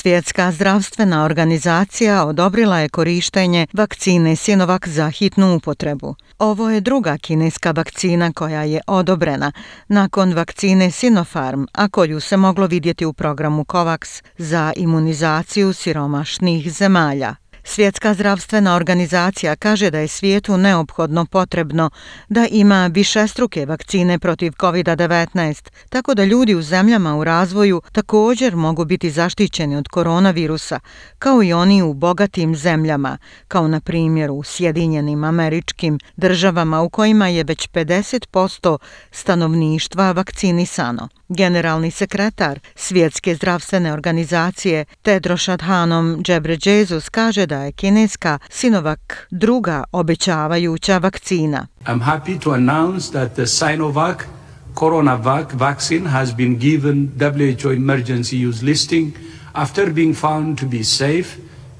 Svjetska zdravstvena organizacija odobrila je korištenje vakcine Sinovac za hitnu upotrebu. Ovo je druga kineska vakcina koja je odobrena nakon vakcine Sinopharm, a koju se moglo vidjeti u programu COVAX za imunizaciju siromašnih zemalja. Svjetska zdravstvena organizacija kaže da je svijetu neophodno potrebno da ima višestruke vakcine protiv COVID-19, tako da ljudi u zemljama u razvoju također mogu biti zaštićeni od koronavirusa, kao i oni u bogatim zemljama, kao na primjer u Sjedinjenim američkim državama u kojima je već 50% stanovništva vakcinisano. Generalni sekretar Svjetske zdravstvene organizacije Tedros Adhanom Ghebreyesus kaže da je kineska Sinovac druga obećavajuća vakcina. I'm happy to announce that the Sinovac Coronavac vaccine has been given WHO emergency use listing after being found to be safe,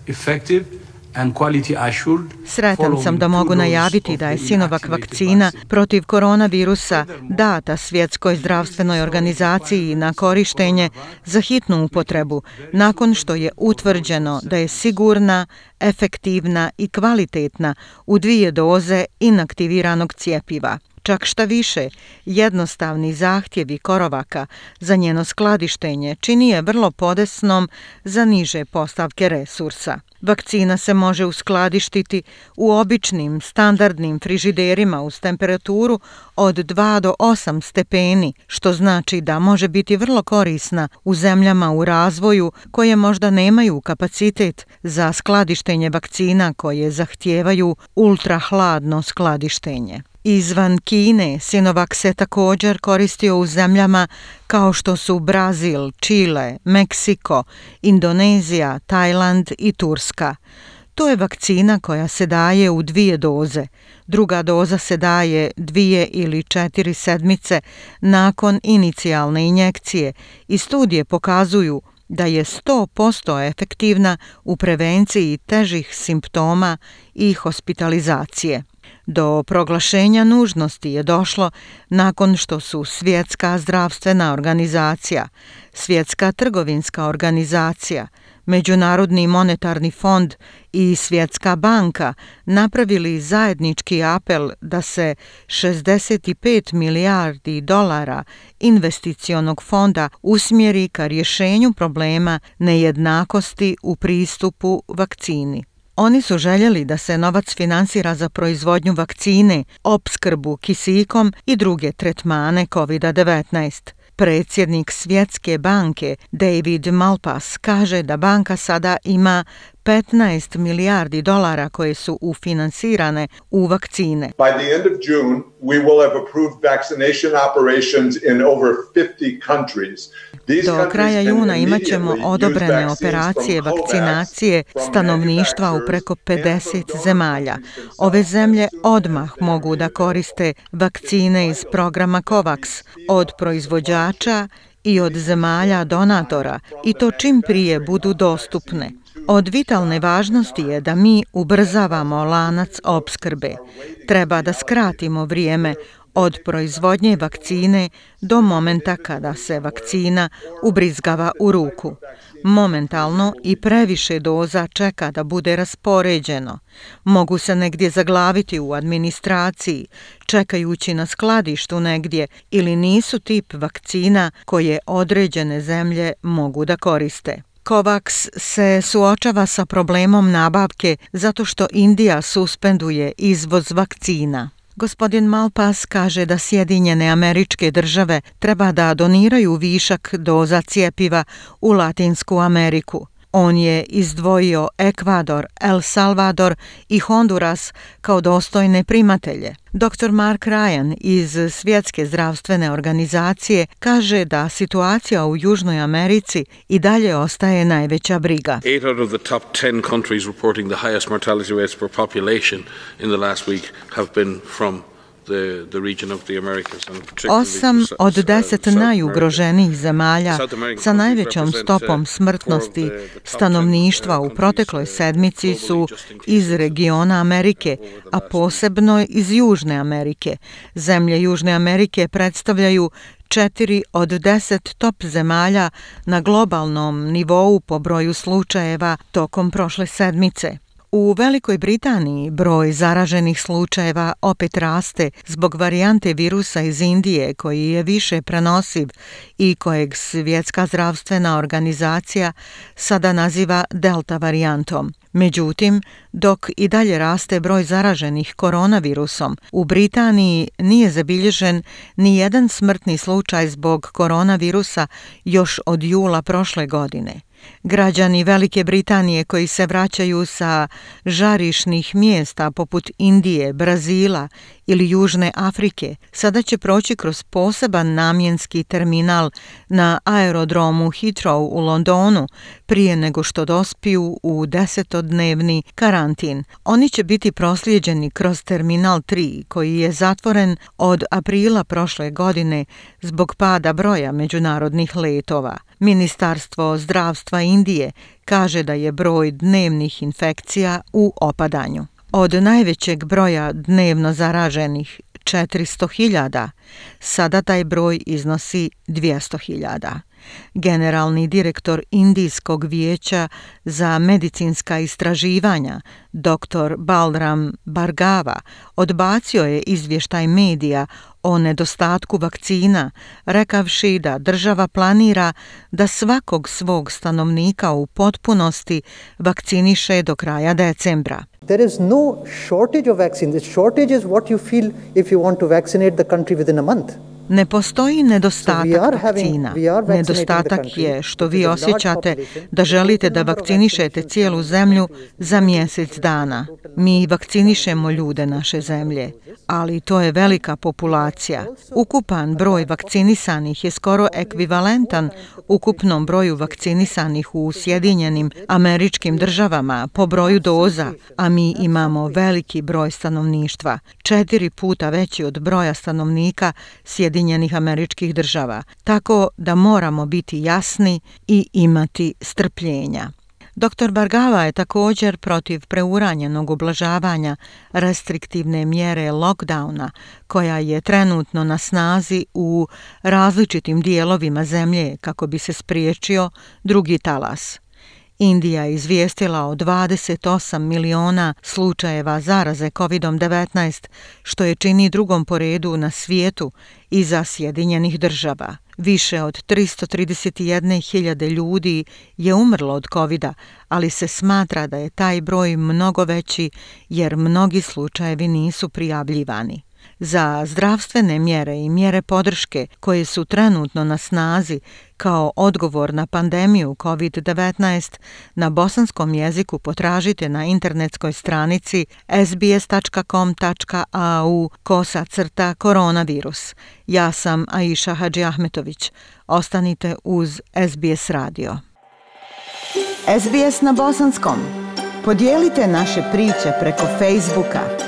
effective Sretan sam da mogu najaviti da je Sinovac vakcina protiv koronavirusa data svjetskoj zdravstvenoj organizaciji na korištenje za hitnu upotrebu nakon što je utvrđeno da je sigurna, efektivna i kvalitetna u dvije doze inaktiviranog cijepiva. Čak šta više, jednostavni zahtjevi korovaka za njeno skladištenje čini je vrlo podesnom za niže postavke resursa. Vakcina se može uskladištiti u običnim, standardnim frižiderima uz temperaturu od 2 do 8 stepeni, što znači da može biti vrlo korisna u zemljama u razvoju koje možda nemaju kapacitet za skladištenje vakcina koje zahtijevaju ultrahladno skladištenje. Izvan Kine, Sinovac se također koristio u zemljama kao što su Brazil, Čile, Meksiko, Indonezija, Tajland i Turska. To je vakcina koja se daje u dvije doze. Druga doza se daje dvije ili četiri sedmice nakon inicijalne injekcije i studije pokazuju da je 100% efektivna u prevenciji težih simptoma i hospitalizacije. Do proglašenja nužnosti je došlo nakon što su Svjetska zdravstvena organizacija, Svjetska trgovinska organizacija, Međunarodni monetarni fond i Svjetska banka napravili zajednički apel da se 65 milijardi dolara investicionog fonda usmjeri ka rješenju problema nejednakosti u pristupu vakcini. Oni su željeli da se novac finansira za proizvodnju vakcine, opskrbu kisikom i druge tretmane COVID-19. Predsjednik Svjetske banke David Malpas kaže da banka sada ima 15 milijardi dolara koje su ufinansirane u vakcine. By the end of June, we will have approved vaccination operations in over 50 countries. Do kraja juna imat ćemo odobrene operacije vakcinacije stanovništva u preko 50 zemalja. Ove zemlje odmah mogu da koriste vakcine iz programa COVAX od proizvođača i od zemalja donatora i to čim prije budu dostupne. Od vitalne važnosti je da mi ubrzavamo lanac opskrbe. Treba da skratimo vrijeme od proizvodnje vakcine do momenta kada se vakcina ubrizgava u ruku. Momentalno i previše doza čeka da bude raspoređeno. Mogu se negdje zaglaviti u administraciji, čekajući na skladištu negdje ili nisu tip vakcina koje određene zemlje mogu da koriste. COVAX se suočava sa problemom nabavke zato što Indija suspenduje izvoz vakcina. Gospodin Malpas kaže da Sjedinjene američke države treba da doniraju višak doza cijepiva u Latinsku Ameriku. On je izdvojio Ekvador, El Salvador i Honduras kao dostojne primatelje. Dr. Mark Ryan iz Svjetske zdravstvene organizacije kaže da situacija u Južnoj Americi i dalje ostaje najveća briga. Eight out of the top 10 countries reporting the highest mortality rates per population in the last week have been from Osam od deset najugroženijih zemalja sa najvećom stopom smrtnosti stanovništva u protekloj sedmici su iz regiona Amerike, a posebno iz Južne Amerike. Zemlje Južne Amerike predstavljaju četiri od deset top zemalja na globalnom nivou po broju slučajeva tokom prošle sedmice. U Velikoj Britaniji broj zaraženih slučajeva opet raste zbog varijante virusa iz Indije koji je više prenosiv i kojeg svjetska zdravstvena organizacija sada naziva delta varijantom. Međutim, dok i dalje raste broj zaraženih koronavirusom, u Britaniji nije zabilježen ni jedan smrtni slučaj zbog koronavirusa još od jula prošle godine. Građani Velike Britanije koji se vraćaju sa žarišnih mjesta poput Indije, Brazila ili Južne Afrike sada će proći kroz poseban namjenski terminal na aerodromu Heathrow u Londonu prije nego što dospiju u desetodnevni karantin. Oni će biti proslijeđeni kroz terminal 3 koji je zatvoren od aprila prošle godine zbog pada broja međunarodnih letova. Ministarstvo zdravstva Indije kaže da je broj dnevnih infekcija u opadanju. Od najvećeg broja dnevno zaraženih 400.000, sada taj broj iznosi 200.000. Generalni direktor Indijskog vijeća za medicinska istraživanja, dr. Balram Bargava, odbacio je izvještaj medija o nedostatku vakcina, rekavši da država planira da svakog svog stanovnika u potpunosti vakciniše do kraja decembra. There is no shortage of vaccines. The shortage is what you feel if you want to vaccinate the country within a month. Ne postoji nedostatak vakcina. Nedostatak je što vi osjećate da želite da vakcinišete cijelu zemlju za mjesec dana. Mi vakcinišemo ljude naše zemlje, ali to je velika populacija. Ukupan broj vakcinisanih je skoro ekvivalentan ukupnom broju vakcinisanih u Sjedinjenim američkim državama po broju doza, a mi imamo veliki broj stanovništva, četiri puta veći od broja stanovnika Sjedinjenih američkih država, tako da moramo biti jasni i imati strpljenja. Dr. Bargava je također protiv preuranjenog ublažavanja restriktivne mjere lockdowna koja je trenutno na snazi u različitim dijelovima zemlje kako bi se spriječio drugi talas. Indija je izvijestila o 28 miliona slučajeva zaraze COVID-19, što je čini drugom poredu na svijetu iza Sjedinjenih država. Više od 331.000 ljudi je umrlo od covid ali se smatra da je taj broj mnogo veći jer mnogi slučajevi nisu prijavljivani za zdravstvene mjere i mjere podrške koje su trenutno na snazi kao odgovor na pandemiju COVID-19 na bosanskom jeziku potražite na internetskoj stranici sbs.com.au kosa crta koronavirus. Ja sam Aisha Hadži Ahmetović. Ostanite uz SBS radio. SBS na bosanskom. Podijelite naše priče preko Facebooka.